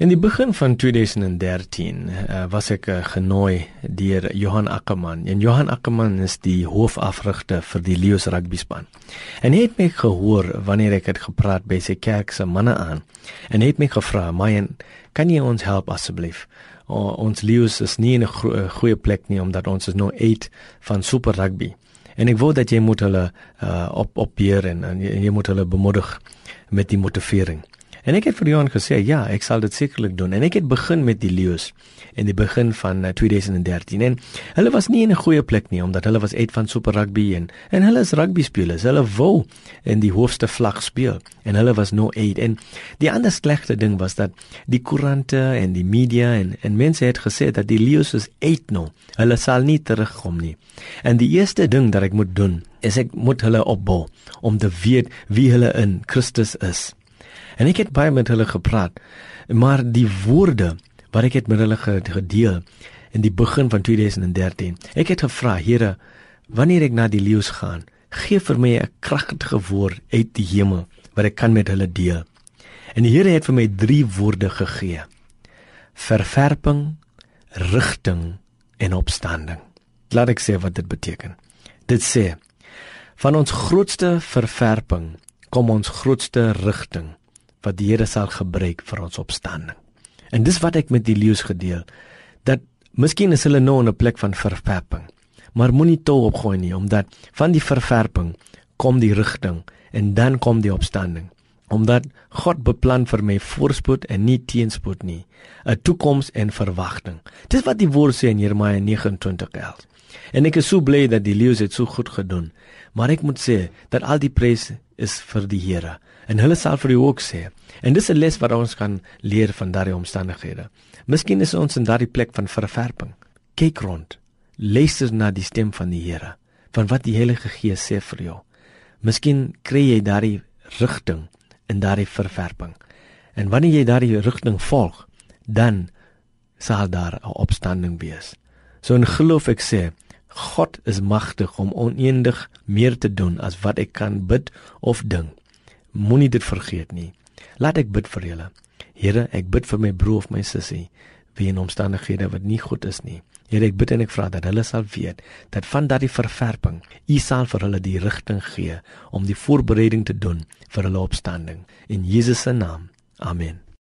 In die begin van 2013 uh, was ek uh, genooi deur Johan Ackerman. En Johan Ackerman is die hoofafrigter vir die Lions rugby span. En hy het my gehoor wanneer ek het gepraat by sy kerk se manne aan. En hy het my gevra, "Mayen, kan jy ons help asseblief? O, ons Lions is nie in 'n gro goeie plek nie omdat ons is nou 8 van super rugby. En ek wou dat jy moet hulle uh, op op beheer en, en jy, jy moet hulle bemoedig met die motivering." En ek het vir Johan gesê, ja, ek sal dit sekerlik doen. En ek het begin met die leeu's in die begin van uh, 2013. En hulle was nie in 'n goeie plek nie omdat hulle was uit van Super Rugby en en hulle is rugby spelers. Hulle wou in die hoogste vlak speel en hulle was no aid. En die ander slegte ding was dat die koerante en die media en en mense het gesê dat die leeu's is uit nou. Hulle sal nie terugkom nie. En die eerste ding wat ek moet doen is ek moet hulle opbou om te weet wie hulle in Christus is. En ek het baie met hulle gepraat. Maar die woorde wat ek het met hulle gedeel in die begin van 2013. Ek het gevra, Here, wanneer ek na die leeu's gaan, gee vir my 'n kragtige woord uit die hemel wat ek kan met hulle deel. En die Here het vir my 3 woorde gegee. Ververping, rigting en opstanding. Laat ek sê wat dit beteken. Dit sê van ons grootste ververping kom ons grootste rigting wat die Here sal gebruik vir ons opstanding. En dis wat ek met die leeu's gedeel dat miskien is hulle nou in 'n plek van verwerping, maar moenie toe opgooi nie omdat van die verwerping kom die rigting en dan kom die opstanding. Omdat God beplan vir my voorspoed en nie teenspoed nie 'n toekoms en verwagting. Dis wat die woord sê in Jeremia 29:11 en ek is so bly dat die leeu's dit so goed gedoen maar ek moet sê dat al die prys is vir die Here en hulle sal vir jou ook sê. En dis 'n les wat ons kan leer van daardie omstandighede. Miskien is ons in daardie plek van verwerping. Kyk rond. Luister na die stem van die Here, van wat die Heilige Gees sê vir jou. Miskien kry jy daardie rigting in daardie verwerping. En wanneer jy daardie rigting volg, dan sal daar 'n opstanding wees. So in geloof ek sê, God is magtig om oneindig meer te doen as wat ek kan bid of dink. Moenie dit vergeet nie. Laat ek bid vir julle. Here, ek bid vir my broer of my sussie wie in omstandighede wat nie goed is nie. Here, ek bid en ek vra dat hulle sal weet dat van daardie verwerping, U sal vir hulle die rigting gee om die voorbereiding te doen vir hulle opstanding in Jesus se naam. Amen.